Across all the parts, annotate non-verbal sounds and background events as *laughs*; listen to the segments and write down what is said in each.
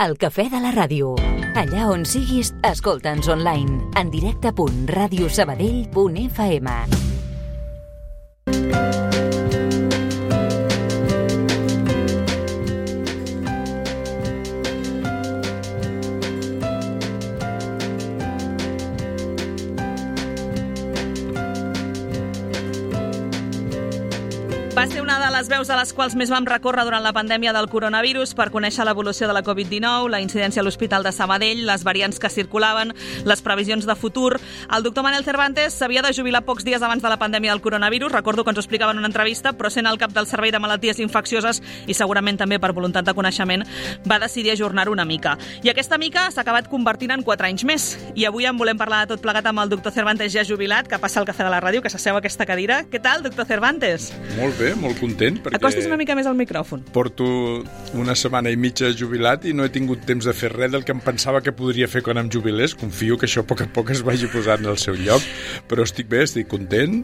El cafè de la ràdio. Allà on siguis, escolta'ns online. En directe.radiosabadell.fm Va les veus a les quals més vam recórrer durant la pandèmia del coronavirus per conèixer l'evolució de la Covid-19, la incidència a l'Hospital de Sabadell, les variants que circulaven, les previsions de futur. El doctor Manel Cervantes s'havia de jubilar pocs dies abans de la pandèmia del coronavirus, recordo que ens ho explicava en una entrevista, però sent el cap del Servei de Malalties Infeccioses i segurament també per voluntat de coneixement, va decidir ajornar-ho una mica. I aquesta mica s'ha acabat convertint en 4 anys més. I avui en volem parlar de tot plegat amb el doctor Cervantes ja jubilat, que passa al cafè de la ràdio, que s'asseu aquesta cadira. Què tal, doctor Cervantes? Molt bé, molt content, perquè... Acostis una mica més al micròfon. Porto una setmana i mitja jubilat i no he tingut temps de fer res del que em pensava que podria fer quan em jubilés. Confio que això a poc a poc es vagi posant al seu lloc, però estic bé, estic content.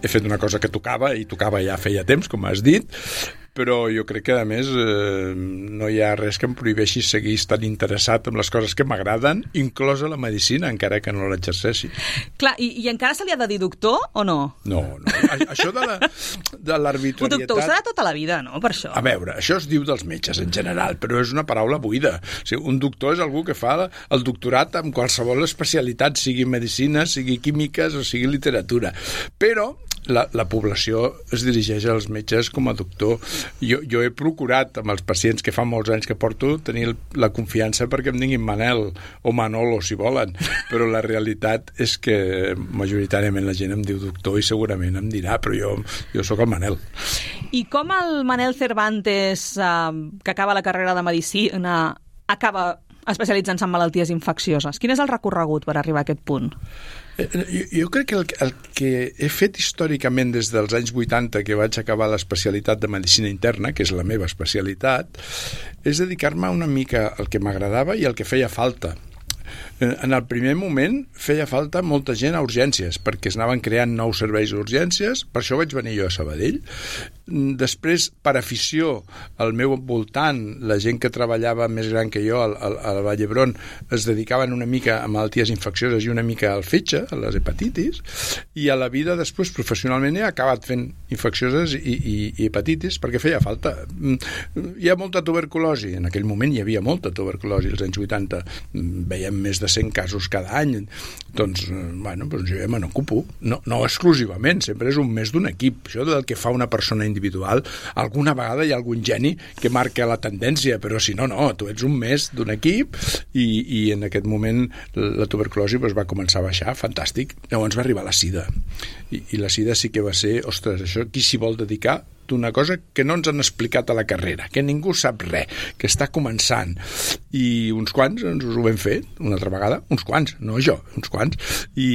He fet una cosa que tocava, i tocava ja feia temps, com has dit, però jo crec que, a més, eh, no hi ha res que em prohibeixi seguir estant interessat en les coses que m'agraden, inclosa la medicina, encara que no l'exerceixi. Clar, i, i encara se li ha de dir doctor o no? No, no. A- Això de la- de Un l'arbitrarietat... doctor serà tota la vida, no?, per això. A veure, això es diu dels metges en general, però és una paraula buida. O sigui, un doctor és algú que fa el doctorat en qualsevol especialitat, sigui medicina, sigui químiques o sigui literatura. Però la, la població es dirigeix als metges com a doctor. Jo, jo he procurat amb els pacients que fa molts anys que porto tenir la confiança perquè em diguin Manel o Manolo, si volen, *laughs* però la realitat és que majoritàriament la gent em diu doctor i segurament em dirà, però jo, jo sóc el Manel. I com el Manel Cervantes, eh, que acaba la carrera de Medicina, acaba especialitzant-se en malalties infeccioses? Quin és el recorregut per arribar a aquest punt? Eh, Jo, jo crec que el, el que he fet històricament des dels anys 80 que vaig acabar l'especialitat de Medicina Interna, que és la meva especialitat, és dedicar-me una mica al que m'agradava i al que feia falta. En el primer moment feia falta molta gent a urgències, perquè es anaven creant nous serveis d'urgències, per això vaig venir jo a Sabadell. Després, per afició, al meu voltant, la gent que treballava més gran que jo al, al, a la Vall d'Hebron es dedicaven una mica a malalties infeccioses i una mica al fetge, a les hepatitis, i a la vida després, professionalment, he acabat fent infeccioses i, i, i hepatitis perquè feia falta. Mm, Hi ha molta tuberculosi, en aquell moment hi havia molta tuberculosi, als anys 80 mm, veiem més de 100 casos cada any, doncs, eh, bueno, doncs jo ja me n'ocupo. No, no exclusivament, sempre és un més d'un equip. Això del que fa una persona individual, alguna vegada hi ha algun geni que marca la tendència, però si no, no, tu ets un més d'un equip i, i en aquest moment la tuberculosi doncs, va començar a baixar, fantàstic. Llavors va arribar la sida. I, i la sida sí que va ser, ostres, això qui s'hi vol dedicar d'una cosa que no ens han explicat a la carrera, que ningú sap res, que està començant. I uns quants ens ho vam fer, una altra vegada, uns quants, no jo, uns quants. I,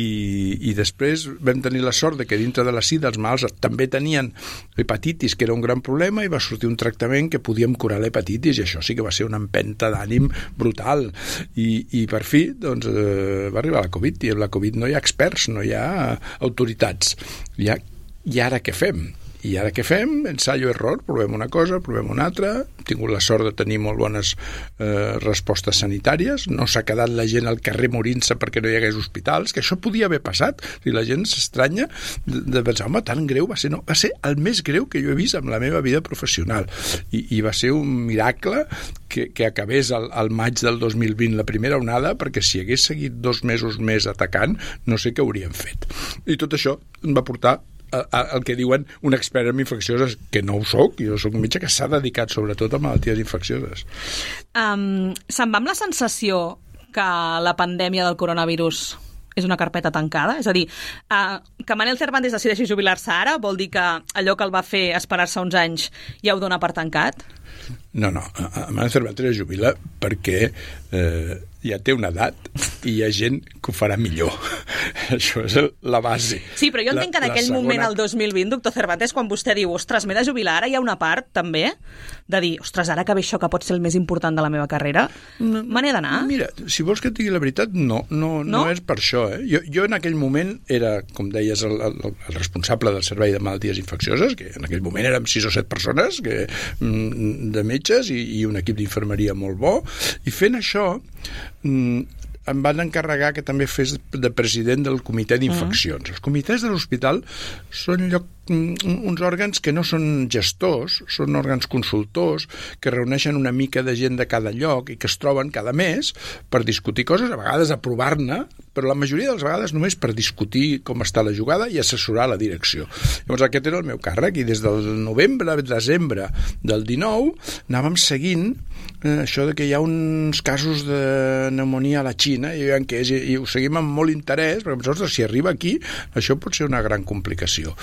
i després vam tenir la sort de que dintre de la sida els malalts també tenien hepatitis, que era un gran problema, i va sortir un tractament que podíem curar l'hepatitis, i això sí que va ser una empenta d'ànim brutal. I, I per fi, doncs, eh, va arribar la Covid, i amb la Covid no hi ha experts, no hi ha autoritats. Hi ha, I ara què fem? I ara què fem? Ensaio-error, provem una cosa, provem una altra. Hem tingut la sort de tenir molt bones eh, respostes sanitàries. No s'ha quedat la gent al carrer morint-se perquè no hi hagués hospitals, que això podia haver passat. I la gent s'estranya de, de pensar, home, tan greu va ser. No, va ser el més greu que jo he vist en la meva vida professional. I, i va ser un miracle que, que acabés al, al maig del 2020 la primera onada, perquè si hagués seguit dos mesos més atacant, no sé què hauríem fet. I tot això va portar el que diuen un expert en infeccioses, que no ho sóc, jo sóc un metge que s'ha dedicat sobretot a malalties infeccioses. Um, se'n va amb la sensació que la pandèmia del coronavirus és una carpeta tancada? És a dir, uh, que Manel Cervantes decideixi jubilar-se ara vol dir que allò que el va fer esperar-se uns anys ja ho dona per tancat? No, no, Manel Cervantes es jubila perquè eh, ja té una edat i hi ha gent que ho farà millor. *laughs* Això és el, la base. Sí, però jo entenc que en aquell segona... moment, el 2020, doctor Cervantes, quan vostè diu, ostres, m'he de jubilar, ara hi ha una part, també, de dir, ostres, ara que ve això que pot ser el més important de la meva carrera, no, me n'he d'anar? Mira, si vols que et digui la veritat, no, no, no? no és per això. Eh? Jo, jo en aquell moment era, com deies, el, el, el responsable del Servei de Malalties Infeccioses, que en aquell moment érem sis o set persones que, mm, de metges i, i un equip d'infermeria molt bo, i fent això mm, em van encarregar que també fes de president del comitè d'infeccions. -huh. Els comitès de l'hospital són lloc uns òrgans que no són gestors, són òrgans consultors, que reuneixen una mica de gent de cada lloc i que es troben cada mes per discutir coses, a vegades aprovar-ne, però la majoria de les vegades només per discutir com està la jugada i assessorar la direcció. Llavors aquest era el meu càrrec i des del novembre, desembre del 19 anàvem seguint eh, això de que hi ha uns casos de pneumonia a la Xina i, què és, i ho seguim amb molt interès perquè ostres, si arriba aquí això pot ser una gran complicació.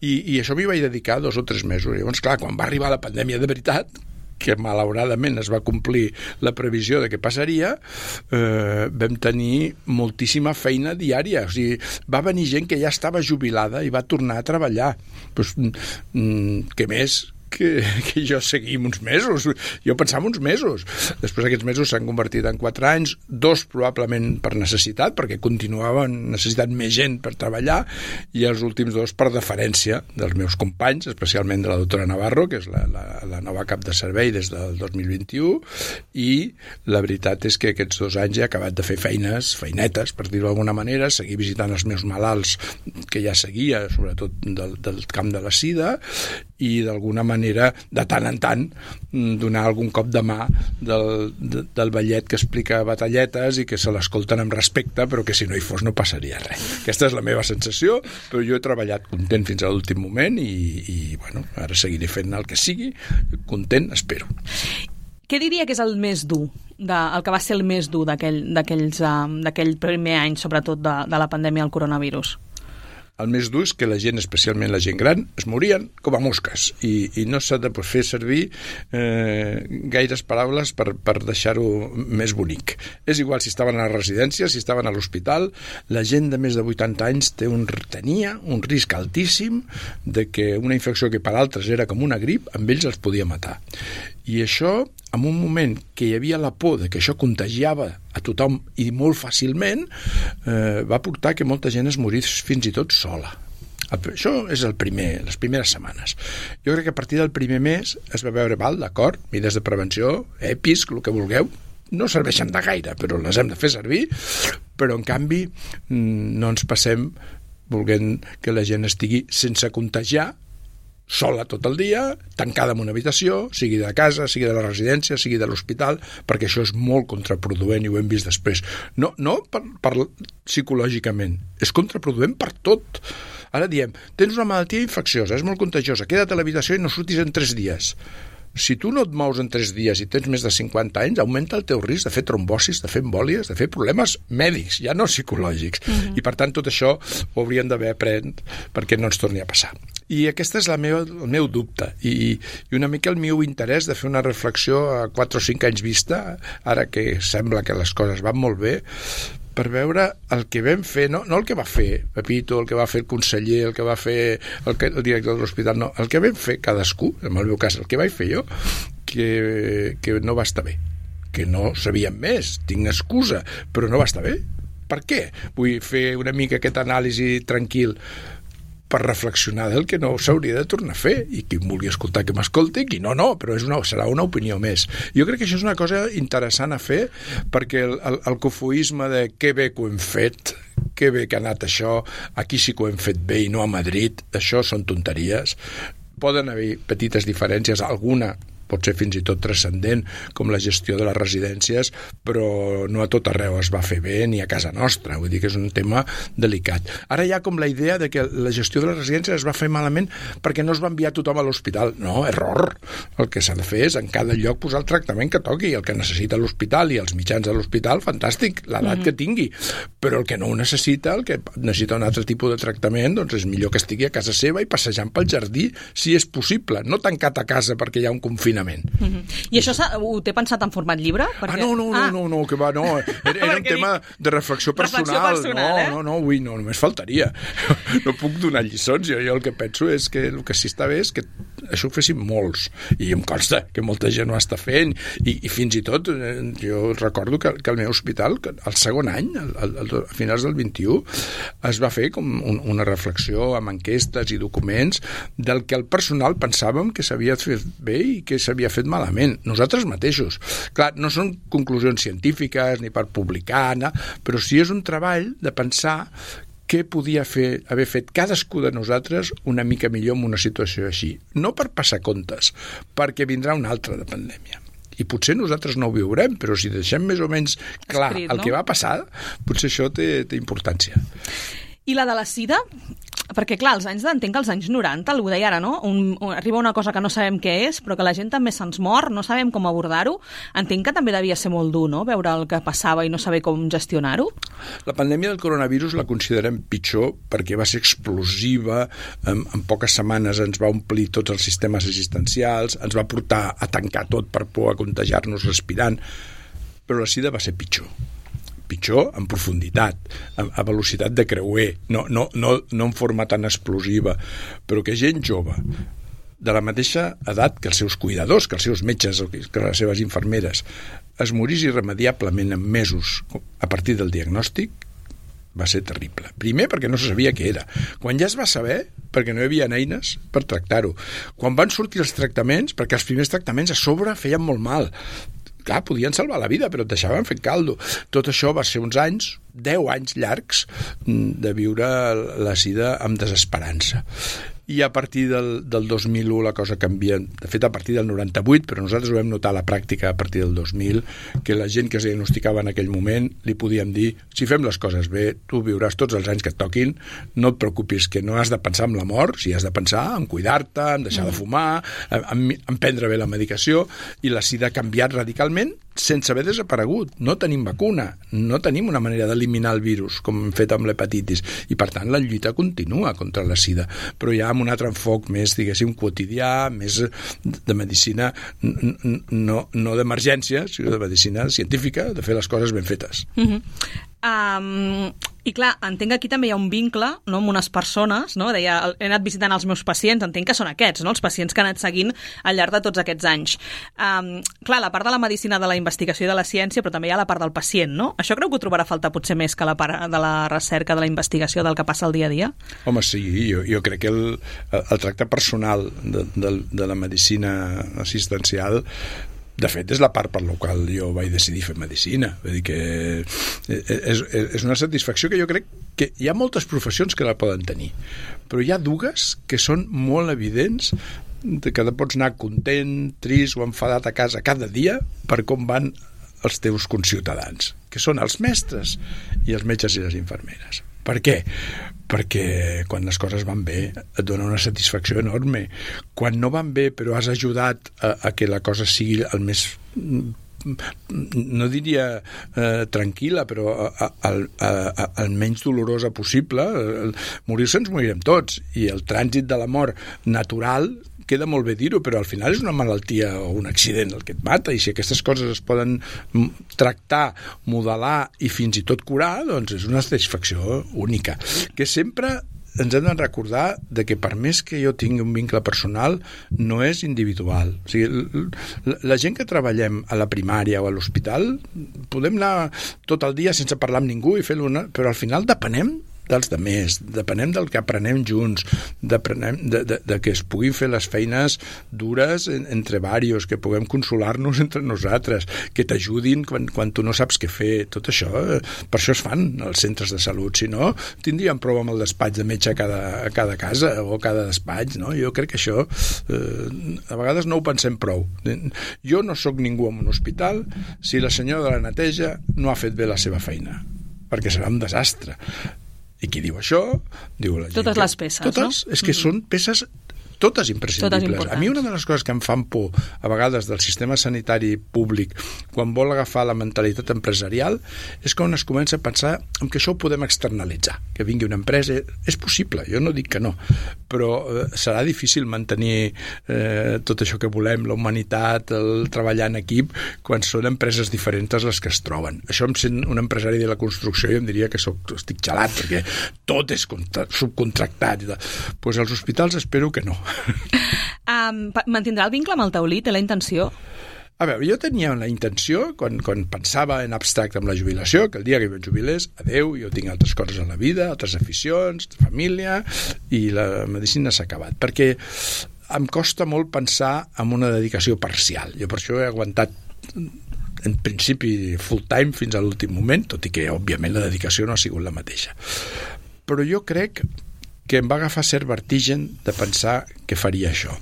I i, i això m'hi vaig dedicar dos o tres mesos. Llavors, clar, quan va arribar la pandèmia de veritat, que malauradament es va complir la previsió de què passaria, eh, vam tenir moltíssima feina diària. O sigui, va venir gent que ja estava jubilada i va tornar a treballar. Pues, mm, què més que, que jo seguim uns mesos. Jo pensava uns mesos. Després aquests mesos s'han convertit en quatre anys, dos probablement per necessitat, perquè continuaven necessitant més gent per treballar, i els últims dos per deferència dels meus companys, especialment de la doctora Navarro, que és la, la, la nova cap de servei des del 2021, i la veritat és que aquests dos anys he acabat de fer feines, feinetes, per dir-ho d'alguna manera, seguir visitant els meus malalts que ja seguia, sobretot del, del camp de la sida, i d'alguna manera, de tant en tant, mm, donar algun cop de mà del, de, del ballet que explica batalletes i que se l'escolten amb respecte, però que si no hi fos no passaria res. Aquesta és la meva sensació, però jo he treballat content fins a l'últim moment i, i bueno, ara seguiré fent el que sigui, content, espero. Què diria que és el més dur, de, el que va ser el més dur d'aquell primer any, sobretot de, de la pandèmia del coronavirus? El més dur és que la gent, especialment la gent gran, es morien com a mosques i, i no s'ha de fer servir eh, gaires paraules per, per deixar-ho més bonic. És igual si estaven a la residència, si estaven a l'hospital, la gent de més de 80 anys té un, tenia un risc altíssim de que una infecció que per altres era com una grip, amb ells els podia matar. I això, en un moment que hi havia la por de que això contagiava a tothom i molt fàcilment, eh, va portar que molta gent es morís fins i tot sola. Això és el primer, les primeres setmanes. Jo crec que a partir del primer mes es va veure, val, d'acord, mides de prevenció, EPIs, el que vulgueu, no serveixen de gaire, però les hem de fer servir, però en canvi mm, no ens passem volent que la gent estigui sense contagiar sola tot el dia, tancada en una habitació, sigui de casa, sigui de la residència, sigui de l'hospital, perquè això és molt contraproduent i ho hem vist després. No, no per, per psicològicament, és contraproduent per tot. Ara diem, tens una malaltia infecciosa, és molt contagiosa, queda't a l'habitació i no surtis en tres dies si tu no et mous en 3 dies i tens més de 50 anys, augmenta el teu risc de fer trombosis, de fer embòlies, de fer problemes mèdics, ja no psicològics. Mhm. -huh. I per tant tot això ho hauríem d'haver après perquè no ens torni a passar. I aquesta és la meva, el meu dubte i, i una mica el meu interès de fer una reflexió a 4 o 5 anys vista, ara que sembla que les coses van molt bé, per veure el que vam fer, no, no el que va fer Pepito, el que va fer el conseller, el que va fer el, que, el director de l'hospital, no, el que vam fer cadascú, en el meu cas, el que vaig fer jo, que, que no va estar bé que no sabíem més, tinc excusa, però no va estar bé. Per què? Vull fer una mica aquest anàlisi tranquil per reflexionar del que no s'hauria de tornar a fer i qui vulgui escoltar que m'escolti qui no, no, però és una, serà una opinió més. Jo crec que això és una cosa interessant a fer perquè el, el, el cofoisme de què bé que ho hem fet? Que bé que ha anat això, aquí sí que ho hem fet bé i no a Madrid, això són tonteries. Poden haver petites diferències, alguna pot ser fins i tot transcendent, com la gestió de les residències, però no a tot arreu es va fer bé, ni a casa nostra. Vull dir que és un tema delicat. Ara hi ha com la idea de que la gestió de les residències es va fer malament perquè no es va enviar tothom a l'hospital. No, error. El que s'ha de fer és en cada lloc posar el tractament que toqui, el que necessita l'hospital i els mitjans de l'hospital, fantàstic, l'edat mm -hmm. que tingui. Però el que no ho necessita, el que necessita un altre tipus de tractament, doncs és millor que estigui a casa seva i passejant pel jardí, si és possible, no tancat a casa perquè hi ha un confinament confinament. Mm -hmm. I això ho té pensat en format llibre? Perquè... Ah, no, no, ah. no, no, no, que va, no. Era, *laughs* era un tema de reflexió personal. Reflexió personal no, eh? no, no, ui, no, només faltaria. *laughs* No puc donar lliçons. Jo, jo el que penso és que el que sí està bé és que això ho fessin molts. I em consta que molta gent ho està fent. I, i fins i tot, eh, jo recordo que, que al meu hospital, que el segon any, al, al, a finals del 21, es va fer com un, una reflexió amb enquestes i documents del que el personal pensàvem que s'havia fet bé i que s'havia fet malament. Nosaltres mateixos. Clar, no són conclusions científiques ni per publicar, no, però sí és un treball de pensar què podia fer, haver fet cadascú de nosaltres una mica millor en una situació així. No per passar comptes, perquè vindrà una altra de pandèmia i potser nosaltres no ho viurem, però si deixem més o menys clar Escrit, no? el que va passar, potser això té, té importància. I la de la sida? Perquè, clar, els anys entenc que els anys 90, algú deia ara, no? Un, un, arriba una cosa que no sabem què és, però que la gent també se'ns mor, no sabem com abordar-ho. Entenc que també devia ser molt dur, no?, veure el que passava i no saber com gestionar-ho. La pandèmia del coronavirus la considerem pitjor perquè va ser explosiva, en, en poques setmanes ens va omplir tots els sistemes assistencials, ens va portar a tancar tot per por a contagiar-nos respirant, però la sida va ser pitjor pitjor en profunditat, a, a velocitat de creuer, no, no, no, no en forma tan explosiva, però que gent jove, de la mateixa edat que els seus cuidadors, que els seus metges, que les seves infermeres, es morís irremediablement en mesos a partir del diagnòstic, va ser terrible. Primer, perquè no se sabia què era. Quan ja es va saber, perquè no hi havia eines per tractar-ho. Quan van sortir els tractaments, perquè els primers tractaments a sobre feien molt mal clar, podien salvar la vida, però et deixaven fer caldo. Tot això va ser uns anys, 10 anys llargs, mm, de viure la sida amb desesperança i a partir del, del 2001 la cosa canvia, de fet a partir del 98, però nosaltres ho vam notar a la pràctica a partir del 2000, que la gent que es diagnosticava en aquell moment li podíem dir, si fem les coses bé, tu viuràs tots els anys que et toquin, no et preocupis que no has de pensar en la mort, si has de pensar en cuidar-te, en deixar mm. de fumar, en, en prendre bé la medicació, i la sida ha canviat radicalment sense haver desaparegut. No tenim vacuna, no tenim una manera d'eliminar el virus, com hem fet amb l'hepatitis, i per tant la lluita continua contra la sida, però ja amb un altre enfoc més, diguéssim, quotidià, més de medicina, no, no d'emergència, sinó de medicina científica, de fer les coses ben fetes. Mm -hmm. Um, I clar, entenc que aquí també hi ha un vincle no, amb unes persones, no? Deia, he anat visitant els meus pacients, entenc que són aquests, no? els pacients que han anat seguint al llarg de tots aquests anys. Um, clar, la part de la medicina, de la investigació i de la ciència, però també hi ha la part del pacient, no? Això creu que ho trobarà falta potser més que la part de la recerca, de la investigació, del que passa al dia a dia? Home, sí, jo, jo crec que el, el tracte personal de, de, de la medicina assistencial de fet, és la part per la qual jo vaig decidir fer medicina. Vull dir que és, és una satisfacció que jo crec que hi ha moltes professions que la poden tenir, però hi ha dues que són molt evidents de que pots anar content, trist o enfadat a casa cada dia per com van els teus conciutadans, que són els mestres i els metges i les infermeres. Per què? Perquè quan les coses van bé et dona una satisfacció enorme. Quan no van bé però has ajudat a, a que la cosa sigui el més no diria eh, tranquil·la, però el menys dolorosa possible. Morir-se ens morirem tots, i el trànsit de la mort natural queda molt bé dir-ho, però al final és una malaltia o un accident el que et mata, i si aquestes coses es poden tractar, modelar i fins i tot curar, doncs és una satisfacció única. Que sempre ens hem de recordar de que per més que jo tingui un vincle personal, no és individual. O sigui, la, gent que treballem a la primària o a l'hospital podem anar tot el dia sense parlar amb ningú i fer-ho, però al final depenem dels de més, depenem del que aprenem junts, depenem de, de, de que es puguin fer les feines dures en, entre varios, que puguem consolar-nos *laughs* entre nosaltres, que t'ajudin quan, quan tu no saps què fer, tot això, eh, per això es fan els centres de salut, si no tindríem prou amb el despatx de metge a cada, a cada casa o a cada despatx, no? Jo crec que això eh, a vegades no ho pensem prou. Jo no sóc ningú en un hospital si la senyora de la neteja no ha fet bé la seva feina perquè serà un desastre. I qui diu això? Diu la gent totes les peces, totes, no? és que mm -hmm. són peces totes imprescindibles. Totes a mi una de les coses que em fan por a vegades del sistema sanitari públic quan vol agafar la mentalitat empresarial és quan es comença a pensar en que això ho podem externalitzar, que vingui una empresa. És possible, jo no dic que no, però eh, serà difícil mantenir eh, tot això que volem, la humanitat, el treballar en equip, quan són empreses diferents les que es troben. Això em sent un empresari de la construcció i em diria que soc, estic gelat, perquè tot és subcontractat. Doncs pues als hospitals espero que no. *laughs* Um, mantindrà el vincle amb el taulí? Té la intenció? A veure, jo tenia la intenció, quan, quan pensava en abstracte amb la jubilació, que el dia que jo jubilés, adeu, jo tinc altres coses a la vida, altres aficions, família, i la medicina s'ha acabat. Perquè em costa molt pensar en una dedicació parcial. Jo per això he aguantat en principi full time fins a l'últim moment, tot i que òbviament la dedicació no ha sigut la mateixa. Però jo crec que em va agafar cert vertigen de pensar que faria això.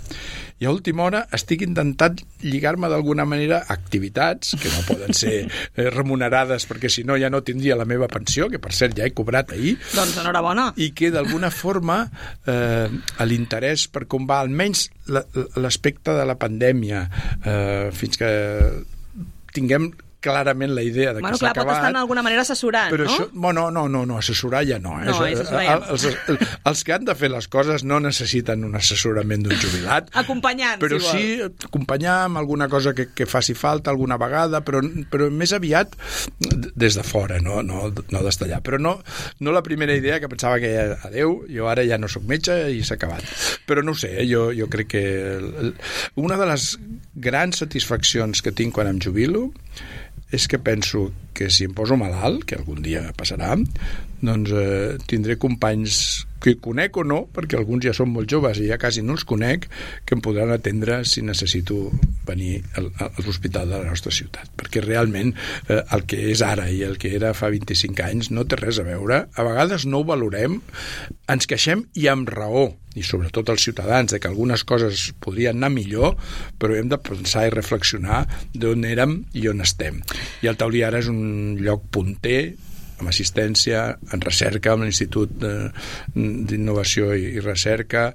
I a última hora estic intentant lligar-me d'alguna manera a activitats que no poden ser *laughs* eh, remunerades perquè si no ja no tindria la meva pensió, que per cert ja he cobrat ahir. Doncs enhorabona. I que d'alguna forma eh, l'interès per com va almenys l'aspecte de la pandèmia eh, fins que tinguem clarament la idea de que bueno, s'ha acabat. Bueno, clar, pot estar d'alguna manera assessorant, però no? Això, bueno, no, no, no, assessorar ja no. Eh? No, això, ja els, els, els que han de fer les coses no necessiten un assessorament d'un jubilat. *laughs* Acompanyant, però si sí, acompanyar amb alguna cosa que, que faci falta alguna vegada, però, però més aviat des de fora, no, no, no d'estar allà. Però no, no la primera idea que pensava que adeu, jo ara ja no sóc metge i s'ha acabat. Però no sé, eh? jo, jo crec que una de les grans satisfaccions que tinc quan em jubilo és que penso que si em poso malalt, que algun dia passarà, doncs eh, tindré companys que conec o no, perquè alguns ja són molt joves i ja quasi no els conec, que em podran atendre si necessito venir al, a l'hospital de la nostra ciutat. Perquè realment eh, el que és ara i el que era fa 25 anys no té res a veure. A vegades no ho valorem, ens queixem i amb raó, i sobretot els ciutadans, de que algunes coses podrien anar millor, però hem de pensar i reflexionar d'on érem i on estem. I el Taulí ara és un lloc punter amb assistència, en recerca, amb l'Institut d'Innovació i Recerca,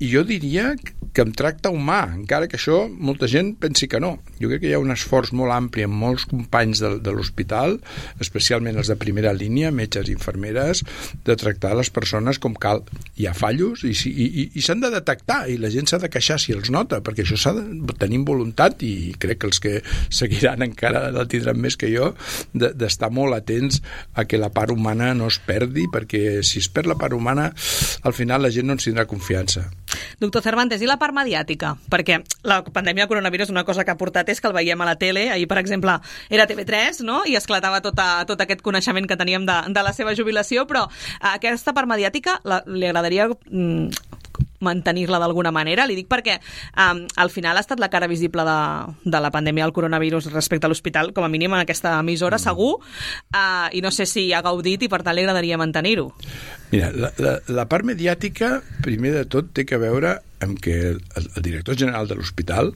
i jo diria que em tracta humà, encara que això molta gent pensi que no. Jo crec que hi ha un esforç molt ampli amb molts companys de, de l'hospital, especialment els de primera línia, metges i infermeres, de tractar les persones com cal. Hi ha fallos i, i, i, i s'han de detectar i la gent s'ha de queixar si els nota, perquè això s'ha de tenir voluntat i crec que els que seguiran encara la tindran més que jo, d'estar de, molt atents a que la part humana no es perdi, perquè si es perd la part humana, al final la gent no ens tindrà confiança. Doctor Cervantes, i la part mediàtica? Perquè la pandèmia de coronavirus una cosa que ha portat és que el veiem a la tele, ahir, per exemple, era TV3, no?, i esclatava tota, tot aquest coneixement que teníem de, de la seva jubilació, però aquesta part mediàtica la, li agradaria mm, mantenir-la d'alguna manera. Li dic perquè um, al final ha estat la cara visible de, de la pandèmia del coronavirus respecte a l'hospital, com a mínim en aquesta emissora, mm. segur, uh, i no sé si ha gaudit i per tant li agradaria mantenir-ho. Mira, la, la, la part mediàtica, primer de tot, té que veure amb que el, el director general de l'hospital,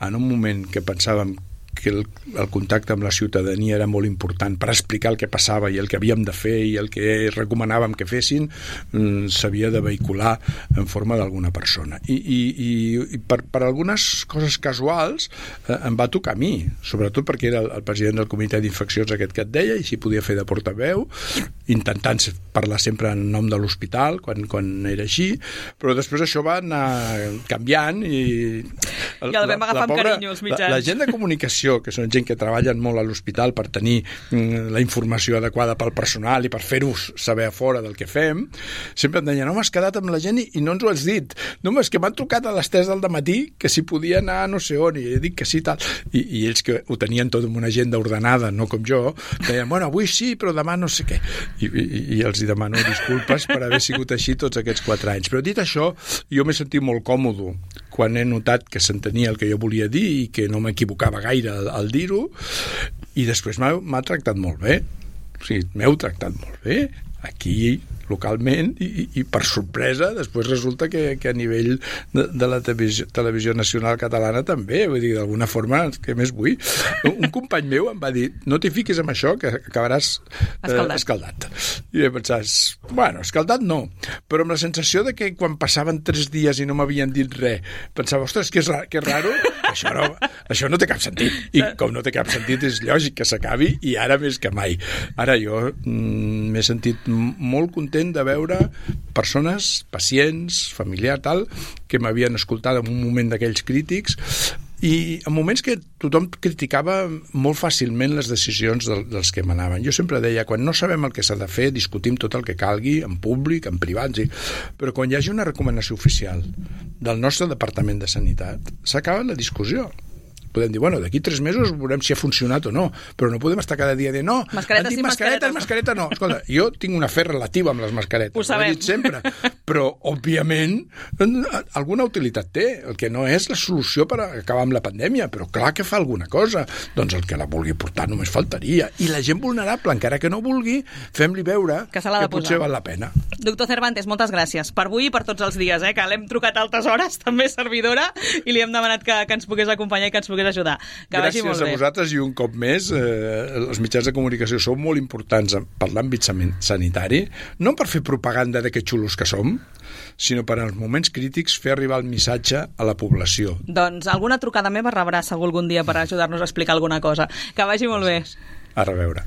en un moment que pensàvem que el, el contacte amb la ciutadania era molt important per explicar el que passava i el que havíem de fer i el que recomanàvem que fessin mm, s'havia de vehicular en forma d'alguna persona. I, i, i per, per algunes coses casuals eh, em va tocar a mi sobretot perquè era el, el president del comitè d'infeccions aquest que et deia i si podia fer de portaveu intentant parlar sempre en nom de l'hospital quan, quan era així però després això va anar canviant i el, ja el vam agafar la, la pobra, amb carinyo els mitjans. la, la gent de comunicació informació, que són gent que treballen molt a l'hospital per tenir mm, la informació adequada pel personal i per fer-ho saber a fora del que fem, sempre em deien, no, m'has quedat amb la gent i, no ens ho has dit. No, és que m'han trucat a les 3 del matí que si podia anar no sé on, i he dit que sí, tal. I, i ells que ho tenien tot amb una agenda ordenada, no com jo, deien, bueno, avui sí, però demà no sé què. I, i, i els hi demano disculpes per haver sigut així tots aquests 4 anys. Però dit això, jo m'he sentit molt còmode quan he notat que s'entenia el que jo volia dir i que no m'equivocava gaire al, al dir-ho, i després m'ha tractat molt bé. O sigui, m'heu tractat molt bé aquí localment i, i per sorpresa després resulta que, que a nivell de, de la televisió, televisió nacional catalana també, vull dir, d'alguna forma què més vull? Un company meu em va dir no t'hi fiquis amb això que acabaràs eh, escaldat. escaldat. I he pensat, bueno, escaldat no, però amb la sensació de que quan passaven tres dies i no m'havien dit res, pensava, ostres, que és, que és raro, això no, això no té cap sentit. I com no té cap sentit és lògic que s'acabi i ara més que mai. Ara jo mm, m'he sentit molt content content de veure persones, pacients, familiars, tal, que m'havien escoltat en un moment d'aquells crítics i en moments que tothom criticava molt fàcilment les decisions del, dels que manaven. Jo sempre deia, quan no sabem el que s'ha de fer, discutim tot el que calgui, en públic, en privat, sí. però quan hi hagi una recomanació oficial del nostre Departament de Sanitat, s'acaba la discussió podem dir, bueno, d'aquí tres mesos veurem si ha funcionat o no, però no podem estar cada dia de no, mascareta sí, mascareta, mascareta, mascareta no. Escolta, jo tinc una fe relativa amb les mascaretes, ho, sabem. ho he dit sempre, però, òbviament, alguna utilitat té. El que no és la solució per acabar amb la pandèmia, però clar que fa alguna cosa. Doncs el que la vulgui portar només faltaria. I la gent vulnerable, encara que no vulgui, fem-li veure que, que potser val la pena. Doctor Cervantes, moltes gràcies per avui i per tots els dies, eh, que l'hem trucat altes hores, *laughs* també servidora, i li hem demanat que, que ens pogués acompanyar i que ens pogués pogués ajudar. Que Gràcies vagi molt a bé. vosaltres i un cop més eh, els mitjans de comunicació són molt importants per l'àmbit sanitari, no per fer propaganda de que xulos que som, sinó per als moments crítics fer arribar el missatge a la població. Doncs alguna trucada meva rebrà segur algun dia per ajudar-nos a explicar alguna cosa. Que vagi molt bé. A reveure.